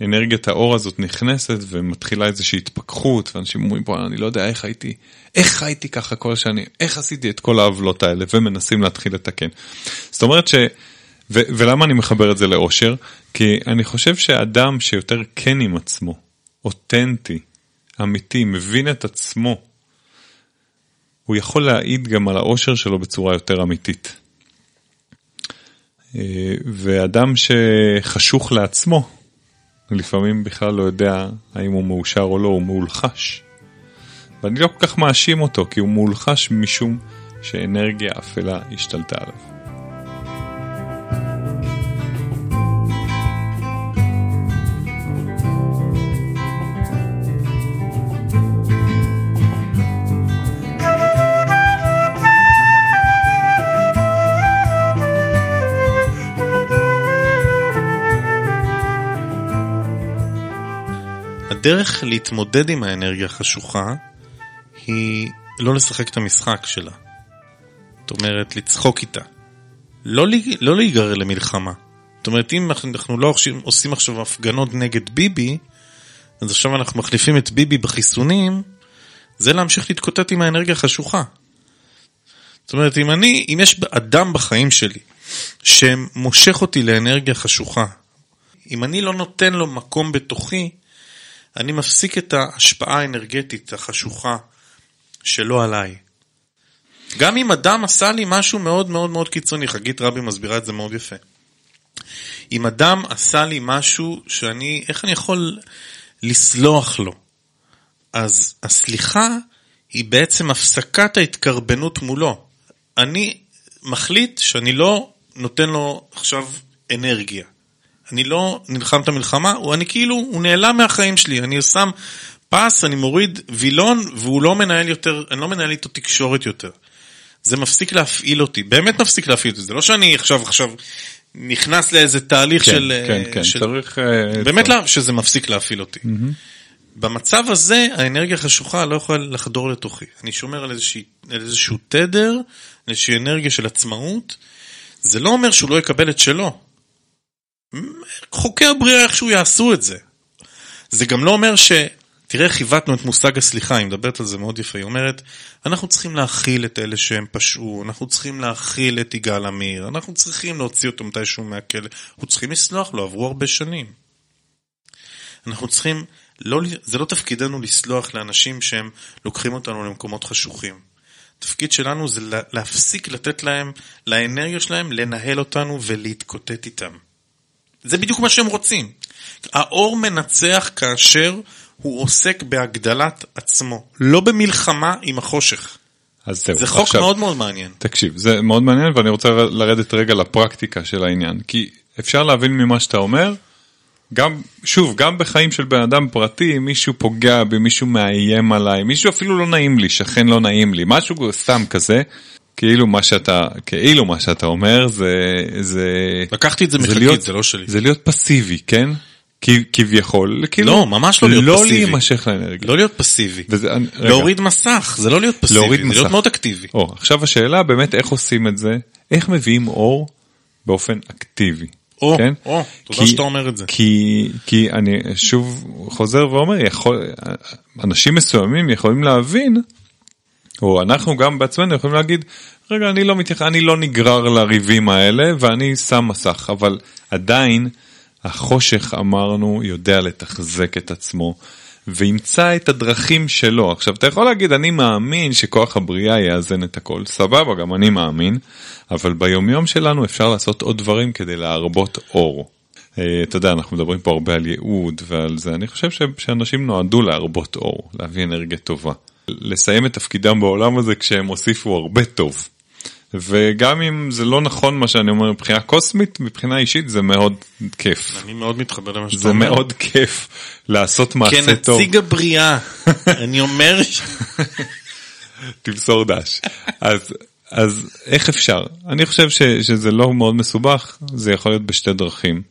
אנרגיית האור הזאת נכנסת ומתחילה איזושהי התפכחות, ואנשים אומרים, בוא, אני לא יודע איך הייתי, איך חייתי ככה כל השנים, איך עשיתי את כל העוולות האלה, ומנסים להתחיל לתקן. זאת אומרת ש... ו- ולמה אני מחבר את זה לאושר? כי אני חושב שאדם שיותר כן עם עצמו, אותנטי, אמיתי, מבין את עצמו, הוא יכול להעיד גם על האושר שלו בצורה יותר אמיתית. אה, ואדם שחשוך לעצמו, לפעמים בכלל לא יודע האם הוא מאושר או לא, הוא מאולחש. ואני לא כל כך מאשים אותו, כי הוא מאולחש משום שאנרגיה אפלה השתלטה עליו. הדרך להתמודד עם האנרגיה החשוכה היא לא לשחק את המשחק שלה. זאת אומרת, לצחוק איתה. לא, לא להיגרר למלחמה. זאת אומרת, אם אנחנו לא עושים עכשיו הפגנות נגד ביבי, אז עכשיו אנחנו מחליפים את ביבי בחיסונים, זה להמשיך להתקוטט עם האנרגיה החשוכה. זאת אומרת, אם אני, אם יש אדם בחיים שלי שמושך אותי לאנרגיה חשוכה, אם אני לא נותן לו מקום בתוכי, אני מפסיק את ההשפעה האנרגטית החשוכה שלו עליי. גם אם אדם עשה לי משהו מאוד מאוד מאוד קיצוני, חגית רבי מסבירה את זה מאוד יפה. אם אדם עשה לי משהו שאני, איך אני יכול לסלוח לו? אז הסליחה היא בעצם הפסקת ההתקרבנות מולו. אני מחליט שאני לא נותן לו עכשיו אנרגיה. אני לא נלחם את המלחמה, הוא, אני כאילו, הוא נעלם מהחיים שלי, אני שם פס, אני מוריד וילון, והוא לא מנהל יותר, אני לא מנהל איתו תקשורת יותר. זה מפסיק להפעיל אותי, באמת מפסיק להפעיל אותי, זה לא שאני עכשיו, עכשיו נכנס לאיזה תהליך כן, של... כן, כן, של... צריך... אה, באמת צריך. לא, שזה מפסיק להפעיל אותי. במצב הזה האנרגיה החשוכה לא יכולה לחדור לתוכי. אני שומר על, איזושהי, על איזשהו תדר, על איזושהי אנרגיה של עצמאות. זה לא אומר שהוא לא יקבל את שלו. חוקי הבריאה איכשהו יעשו את זה. זה גם לא אומר ש... תראה איך עיוותנו את מושג הסליחה, היא מדברת על זה מאוד יפה. היא אומרת, אנחנו צריכים להכיל את אלה שהם פשעו, אנחנו צריכים להכיל את יגאל עמיר, אנחנו צריכים להוציא אותו מתישהו מהכלא, אנחנו צריכים לסלוח לו, עברו הרבה שנים. אנחנו צריכים, לא, זה לא תפקידנו לסלוח לאנשים שהם לוקחים אותנו למקומות חשוכים. התפקיד שלנו זה לה- להפסיק לתת להם, לאנרגיה שלהם, לנהל אותנו ולהתקוטט איתם. זה בדיוק מה שהם רוצים. האור מנצח כאשר הוא עוסק בהגדלת עצמו, לא במלחמה עם החושך. אז זהו, זה חוק עכשיו, מאוד מאוד מעניין. תקשיב, זה מאוד מעניין ואני רוצה לרדת רגע לפרקטיקה של העניין, כי אפשר להבין ממה שאתה אומר, גם, שוב, גם בחיים של בן אדם פרטי, מישהו פוגע בי, מישהו מאיים עליי, מישהו אפילו לא נעים לי, שכן לא נעים לי, משהו סתם כזה, כאילו מה שאתה, כאילו מה שאתה אומר זה, זה, לקחתי את זה מחלקית, להיות- זה לא שלי. זה להיות פסיבי, כן? כביכול, כאילו, לא, ממש לא להיות לא פסיבי. להימשך לאנרגיה. לא להיות פסיבי. וזה, אני-. להוריד מסך, זה לא להיות פסיבי, להוריד זה מסך. להיות מאוד אקטיבי. או, עכשיו השאלה באמת איך עושים את זה, איך מביאים אור באופן אקטיבי. או, כן? או, תודה כי- שאתה אומר את זה. כי, כי אני שוב חוזר ואומר, יכול, אנשים מסוימים יכולים להבין, או אנחנו גם בעצמנו יכולים להגיד, רגע, אני לא מתייחס, אני לא נגרר לריבים האלה ואני שם מסך, אבל עדיין החושך אמרנו יודע לתחזק את עצמו. וימצא את הדרכים שלו. עכשיו, אתה יכול להגיד, אני מאמין שכוח הבריאה יאזן את הכל. סבבה, גם אני מאמין, אבל ביומיום שלנו אפשר לעשות עוד דברים כדי להרבות אור. אה, אתה יודע, אנחנו מדברים פה הרבה על ייעוד ועל זה, אני חושב שאנשים נועדו להרבות אור, להביא אנרגיה טובה. לסיים את תפקידם בעולם הזה כשהם הוסיפו הרבה טוב. וגם אם זה לא נכון מה שאני אומר מבחינה קוסמית, מבחינה אישית זה מאוד כיף. אני מאוד מתחבר למה שאתה זה אומר. מאוד כיף לעשות מעשה טוב. כנציג הבריאה, אני אומר, ש- תמסור דש. אז, אז איך אפשר? אני חושב ש, שזה לא מאוד מסובך, זה יכול להיות בשתי דרכים.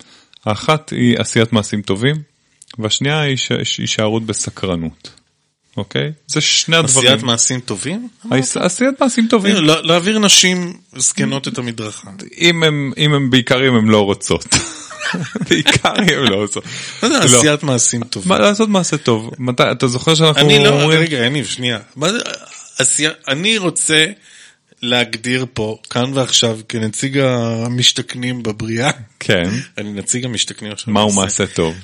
האחת היא עשיית מעשים טובים, והשנייה היא הישארות בסקרנות. אוקיי? זה שני הדברים. עשיית מעשים טובים? עש- עשיית מעשים טובים. להעביר נשים זקנות את המדרכה. אם הם, בעיקר אם הם לא רוצות. בעיקר אם לא רוצות. מה זה לא. עשיית מעשים טובים? לעשות מעשה טוב? אתה זוכר שאנחנו אני לא. רגע, יניב, שנייה. אני רוצה להגדיר פה, כאן ועכשיו, כנציג המשתכנים בבריאה, כן. אני נציג המשתכנים עכשיו. מהו. מעשה טוב?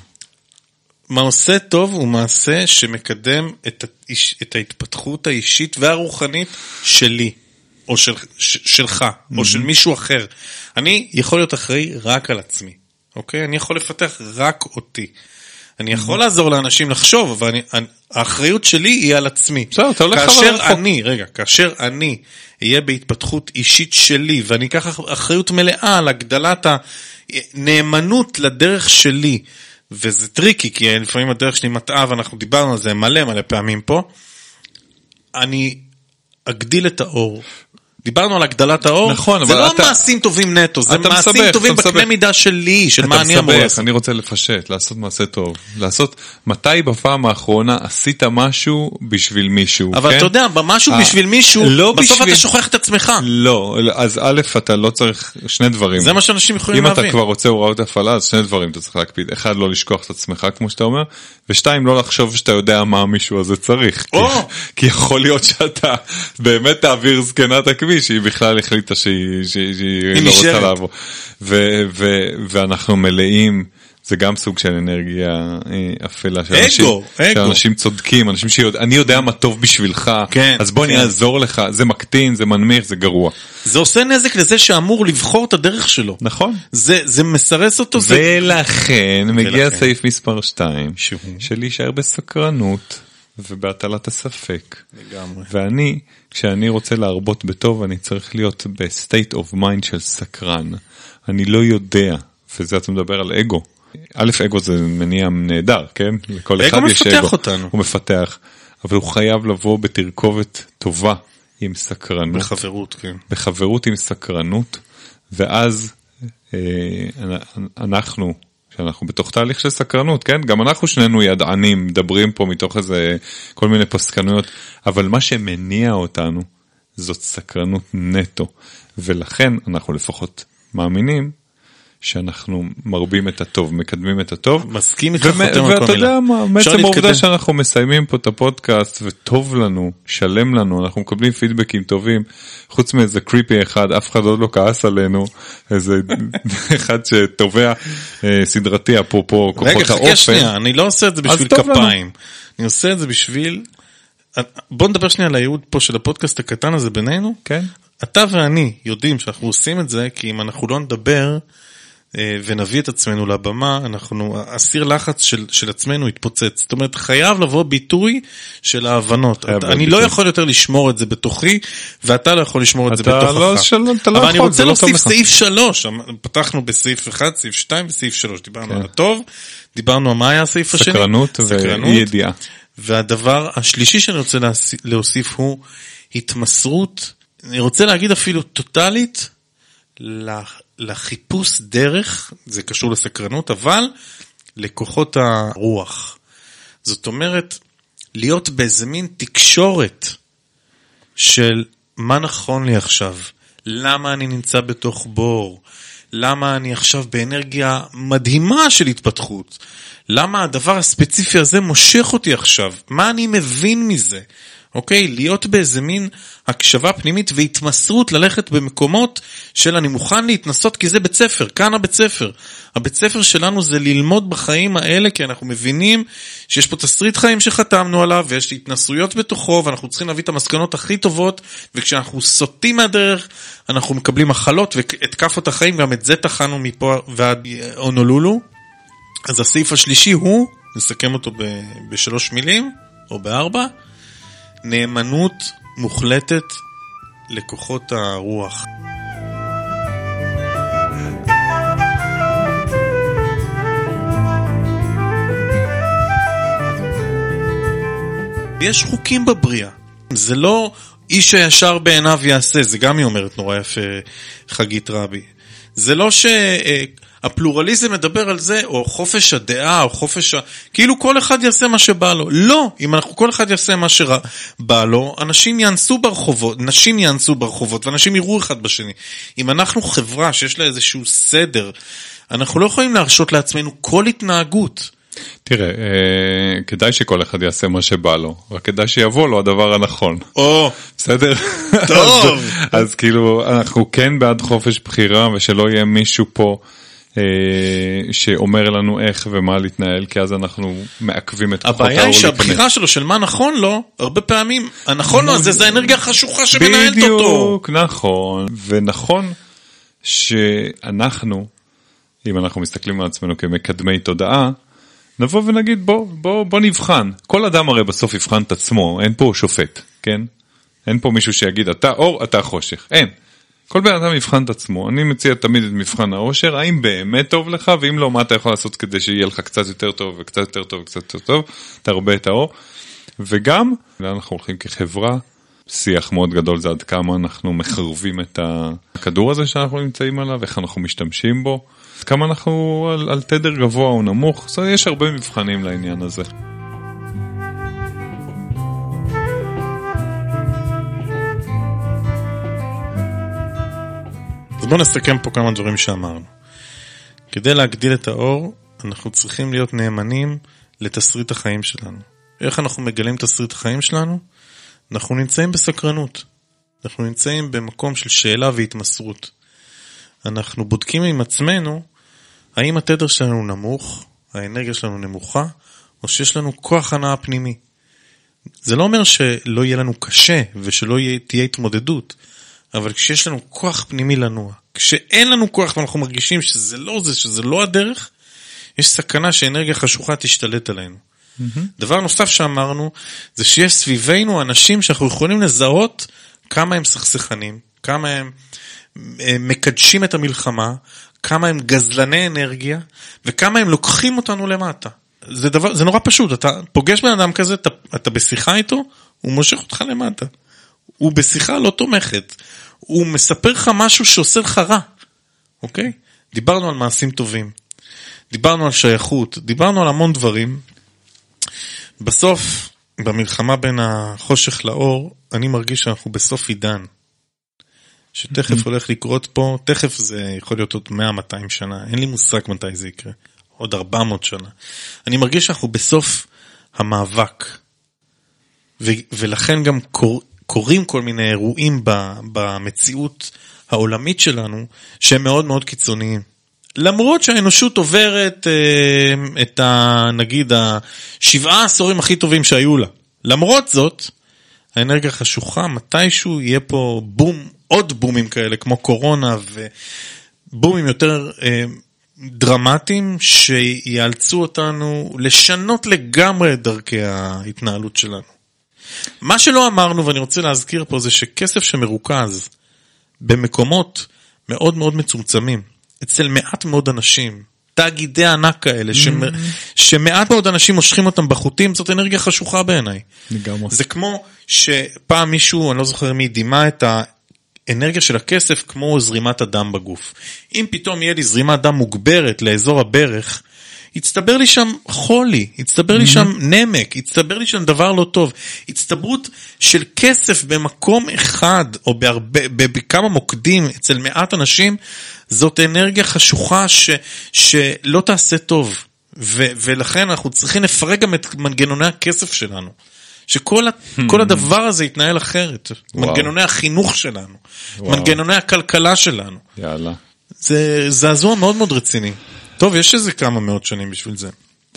מעשה טוב הוא מעשה שמקדם את, האיש, את ההתפתחות האישית והרוחנית שלי, או של, ש, שלך, או של מישהו אחר. אני יכול להיות אחראי רק על עצמי, אוקיי? אני יכול לפתח רק אותי. אני יכול לעזור לאנשים לחשוב, אבל אני, אני, האחריות שלי היא על עצמי. בסדר, אתה הולך אבל כאשר. אני, רגע, כאשר אני אהיה בהתפתחות אישית שלי, ואני אקח אחריות מלאה על הגדלת הנאמנות לדרך שלי, וזה טריקי, כי לפעמים הדרך שלי מטעה, ואנחנו דיברנו על זה מלא מלא פעמים פה, אני אגדיל את האור. דיברנו על הגדלת האור, נכון, זה לא אתה- מעשים טובים נטו, זה אתה מעשים מסבך, טובים אתה בקנה מסבך. מידה שלי, של אתה מה אני אמור לעשות. אני רוצה לפשט, לעשות מעשה טוב. לעשות, מתי בפעם האחרונה עשית משהו בשביל מישהו, אבל כן? אתה יודע, במשהו אה, בשביל מישהו, לא בסוף בשביל- אתה שוכח את עצמך. לא, אז א', אתה לא צריך שני דברים. זה מה שאנשים יכולים אם אתה להבין. כבר רוצה הוראות הפעלה, אז שני דברים אתה צריך להקפיד. אחד, לא לשכוח את עצמך, כמו שאתה אומר, ושתיים, לא לחשוב שאתה יודע מה המישהו הזה צריך. כי, כי יכול להיות שאתה באמת תעביר זקנת הכביש. טבעי שהיא בכלל החליטה שהיא, שהיא, שהיא היא לא רוצה נשארת. לעבור. ו, ו, ואנחנו מלאים, זה גם סוג של אנרגיה אה, אפלה. של אגו, אנשים, אגו. של אנשים צודקים, אנשים שיודעים, אני יודע מה טוב בשבילך, כן, אז בוא אני כן. אעזור לך, זה מקטין, זה מנמיך, זה גרוע. זה עושה נזק לזה שאמור לבחור את הדרך שלו. נכון. זה, זה מסרס אותו. זה... ולכן מגיע ולכן. סעיף מספר 2, שהוא? של להישאר בסקרנות ובהטלת הספק. לגמרי. ואני, כשאני רוצה להרבות בטוב, אני צריך להיות ב-state of mind של סקרן. אני לא יודע, וזה אתה מדבר על אגו. א', אגו זה מניע נהדר, כן? לכל אגו אחד יש מפתח אגו. אותנו. הוא מפתח, אבל הוא חייב לבוא בתרכובת טובה עם סקרנות. בחברות, כן. בחברות עם סקרנות, ואז אה, אנחנו, שאנחנו בתוך תהליך של סקרנות, כן? גם אנחנו שנינו ידענים, מדברים פה מתוך איזה כל מיני פסקנויות, אבל מה שמניע אותנו זאת סקרנות נטו, ולכן אנחנו לפחות מאמינים שאנחנו מרבים את הטוב, מקדמים את הטוב. מסכים איתך, חותם על כל ואתה מילה. יודע מה, בעצם העובדה. שאנחנו מסיימים פה את הפודקאסט וטוב לנו, שלם לנו, אנחנו מקבלים פידבקים טובים, חוץ מאיזה קריפי אחד, אף אחד עוד לא כעס עלינו, איזה אחד שתובע אה, סדרתי אפרופו כוחות רגע, חכה האופן. שנייה, אני לא עושה את זה בשביל. כפיים. אני עושה את זה בשביל... בוא נדבר שנייה על הייעוד פה של הפודקאסט הקטן הזה בינינו. כן, אתה ואני יודעים שאנחנו עושים את זה, כי אם אנחנו לא נדבר ונביא את עצמנו לבמה, אנחנו, הסיר לחץ של, של עצמנו יתפוצץ. זאת אומרת, חייב לבוא ביטוי של ההבנות. חייב אתה, אני לא ביטוי. יכול יותר לשמור את זה בתוכי, ואתה לא יכול לשמור את זה אתה בתוכך. לא של- אתה לא אבל אני יכול, רוצה זה לא טוב להוסיף. סעיף שלוש. אמ- פתחנו בסעיף אחד, סעיף שתיים וסעיף שלוש. דיברנו כן. על הטוב, דיברנו על מה היה הסעיף השני. סקרנות ואי ידיעה. והדבר השלישי שאני רוצה להוסיף- הוא התמסרות, אני רוצה להגיד אפילו טוטאלית, לחיפוש דרך, זה קשור לסקרנות, אבל לכוחות הרוח. זאת אומרת, להיות באיזה מין תקשורת של מה נכון לי עכשיו, למה אני נמצא בתוך בור, למה אני עכשיו באנרגיה מדהימה של התפתחות, למה הדבר הספציפי הזה מושך אותי עכשיו, מה אני מבין מזה, אוקיי? להיות באיזה מין הקשבה פנימית והתמסרות ללכת במקומות של אני מוכן להתנסות כי זה בית ספר, כאן הבית ספר. הבית ספר שלנו זה ללמוד בחיים האלה כי אנחנו מבינים שיש פה תסריט חיים שחתמנו עליו ויש התנסויות בתוכו ואנחנו צריכים להביא את המסקנות הכי טובות וכשאנחנו סוטים מהדרך אנחנו מקבלים מחלות ואת כאפות החיים גם את זה טחנו מפה ועד הונולולו. אז הסעיף השלישי הוא, נסכם אותו בשלוש מילים או בארבע, נאמנות מוחלטת לכוחות הרוח. יש חוקים בבריאה. זה לא איש הישר בעיניו יעשה, זה גם היא אומרת נורא יפה, חגית רבי. זה לא שהפלורליזם מדבר על זה, או חופש הדעה, או חופש ה... כאילו כל אחד יעשה מה שבא לו. לא, אם אנחנו כל אחד יעשה מה שבא לו, אנשים יאנסו ברחובות, נשים יאנסו ברחובות, ואנשים יראו אחד בשני. אם אנחנו חברה שיש לה איזשהו סדר, אנחנו לא יכולים להרשות לעצמנו כל התנהגות. תראה, אה, כדאי שכל אחד יעשה מה שבא לו, רק כדאי שיבוא לו הדבר הנכון. או, בסדר? טוב. אז, אז כאילו אנחנו כן בעד חופש בחירה ושלא יהיה מישהו פה שאומר לנו איך ומה להתנהל כי אז אנחנו מעכבים את כוחות האור הבעיה היא. שהבחירה שלו של מה נכון לו, הרבה פעמים, הנכון לו הזה זה האנרגיה החשוכה שמנהלת אותו. בדיוק, נכון, ונכון שאנחנו, אם אנחנו מסתכלים על עצמנו כמקדמי תודעה, נבוא ונגיד בוא, בוא, בוא נבחן. כל אדם הרי בסוף יבחן את עצמו, אין פה שופט, כן? אין פה מישהו שיגיד אתה אור, אתה חושך, אין. כל בן אדם יבחן את עצמו, אני מציע תמיד את מבחן האושר, האם באמת טוב לך, ואם לא, מה אתה יכול לעשות כדי שיהיה לך קצת יותר טוב וקצת יותר טוב וקצת יותר טוב, תרבה את האור. וגם, לאן אנחנו הולכים כחברה, שיח מאוד גדול זה עד כמה אנחנו מחרבים את הכדור הזה שאנחנו נמצאים עליו, איך אנחנו משתמשים בו, כמה אנחנו על, על תדר גבוה או נמוך, יש הרבה מבחנים לעניין הזה. בואו נסכם פה כמה דברים שאמרנו. כדי להגדיל את האור, אנחנו צריכים להיות נאמנים לתסריט החיים שלנו. איך אנחנו מגלים תסריט החיים שלנו? אנחנו נמצאים בסקרנות. אנחנו נמצאים במקום של שאלה והתמסרות. אנחנו בודקים עם עצמנו האם התדר שלנו נמוך, האנרגיה שלנו נמוכה, או שיש לנו כוח הנאה פנימי. זה לא אומר שלא יהיה לנו קשה ושלא תהיה התמודדות, אבל כשיש לנו כוח פנימי לנוע, כשאין לנו כוח ואנחנו מרגישים שזה לא זה, שזה לא הדרך, יש סכנה שאנרגיה חשוכה תשתלט עלינו. Mm-hmm. דבר נוסף שאמרנו, זה שיש סביבנו אנשים שאנחנו יכולים לזהות כמה הם סכסכנים, כמה הם אה, מקדשים את המלחמה, כמה הם גזלני אנרגיה, וכמה הם לוקחים אותנו למטה. זה דבר, זה נורא פשוט, אתה פוגש בן אדם כזה, אתה, אתה בשיחה איתו, הוא מושך אותך למטה. הוא בשיחה לא תומכת, הוא מספר לך משהו שעושה לך רע, אוקיי? דיברנו על מעשים טובים, דיברנו על שייכות, דיברנו על המון דברים. בסוף, במלחמה בין החושך לאור, אני מרגיש שאנחנו בסוף עידן. שתכף mm-hmm. הולך לקרות פה, תכף זה יכול להיות עוד 100-200 שנה, אין לי מושג מתי זה יקרה, עוד 400 שנה. אני מרגיש שאנחנו בסוף המאבק, ו- ולכן גם קור- קורים כל מיני אירועים במציאות העולמית שלנו, שהם מאוד מאוד קיצוניים. למרות שהאנושות עוברת אה, את ה... נגיד השבעה העשורים הכי טובים שהיו לה. למרות זאת, האנרגיה חשוכה, מתישהו יהיה פה בום, עוד בומים כאלה כמו קורונה ובומים יותר אה, דרמטיים שיאלצו אותנו לשנות לגמרי את דרכי ההתנהלות שלנו. מה שלא אמרנו ואני רוצה להזכיר פה זה שכסף שמרוכז במקומות מאוד מאוד מצומצמים, אצל מעט מאוד אנשים, תאגידי ענק כאלה, mm. שמ... שמעט מאוד אנשים מושכים אותם בחוטים, זאת אנרגיה חשוכה בעיניי. לגמרי. זה כמו שפעם מישהו, אני לא זוכר מי, דימה את האנרגיה של הכסף כמו זרימת הדם בגוף. אם פתאום יהיה לי זרימת דם מוגברת לאזור הברך, הצטבר לי שם חולי, הצטבר לי שם נמק, הצטבר לי שם דבר לא טוב. הצטברות של כסף במקום אחד או בהרבה, בכמה מוקדים אצל מעט אנשים, זאת אנרגיה חשוכה ש, שלא תעשה טוב. ו, ולכן אנחנו צריכים לפרק גם את מנגנוני הכסף שלנו. שכל כל הדבר הזה יתנהל אחרת. וואו. מנגנוני החינוך שלנו, וואו. מנגנוני הכלכלה שלנו. יאללה. זה זעזוע מאוד מאוד רציני. טוב, יש איזה כמה מאות שנים בשביל זה.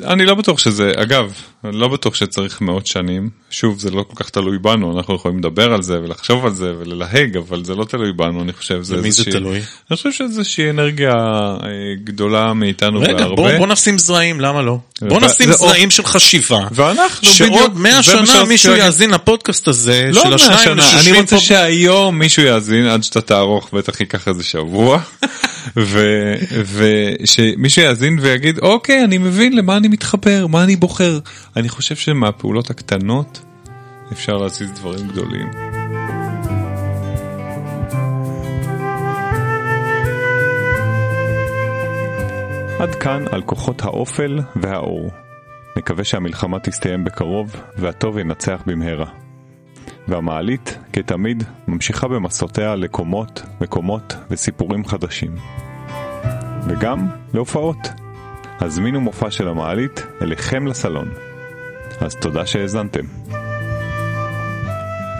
אני לא בטוח שזה, אגב, אני לא בטוח שצריך מאות שנים. שוב, זה לא כל כך תלוי בנו, אנחנו יכולים לדבר על זה ולחשוב על זה וללהג, אבל זה לא תלוי בנו, אני חושב. זה למי זה תלוי? אני חושב שזה איזושהי אנרגיה אה, גדולה מאיתנו רגע, בהרבה. רגע, בוא, בוא נשים זרעים, למה לא? בוא נשים זרעים של חשיבה. ואנחנו בדיוק... שעוד מאה שנה מישהו יאזין לפודקאסט הזה, לא של השניים פה. אני רוצה שהיום מישהו יאזין, עד שאתה תערוך, בטח ייקח איזה שבוע. ושמישהו יאזין ויגיד אוקיי אני מבין למה אני מתחבר מה אני בוחר אני חושב שמהפעולות הקטנות אפשר להזיז דברים גדולים. עד כאן על כוחות האופל והאור. נקווה שהמלחמה תסתיים בקרוב והטוב ינצח במהרה. והמעלית, כתמיד, ממשיכה במסעותיה לקומות, מקומות וסיפורים חדשים. וגם להופעות. הזמינו מופע של המעלית אליכם לסלון. אז תודה שהאזנתם.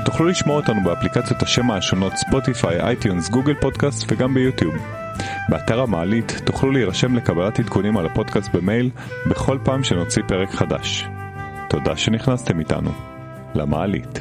תוכלו לשמוע אותנו באפליקציות השמע השונות Spotify, iTunes, Google Podcast וגם ב YouTube. באתר המעלית תוכלו להירשם לקבלת עדכונים על הפודקאסט במייל בכל פעם שנוציא פרק חדש. תודה שנכנסתם איתנו. למעלית.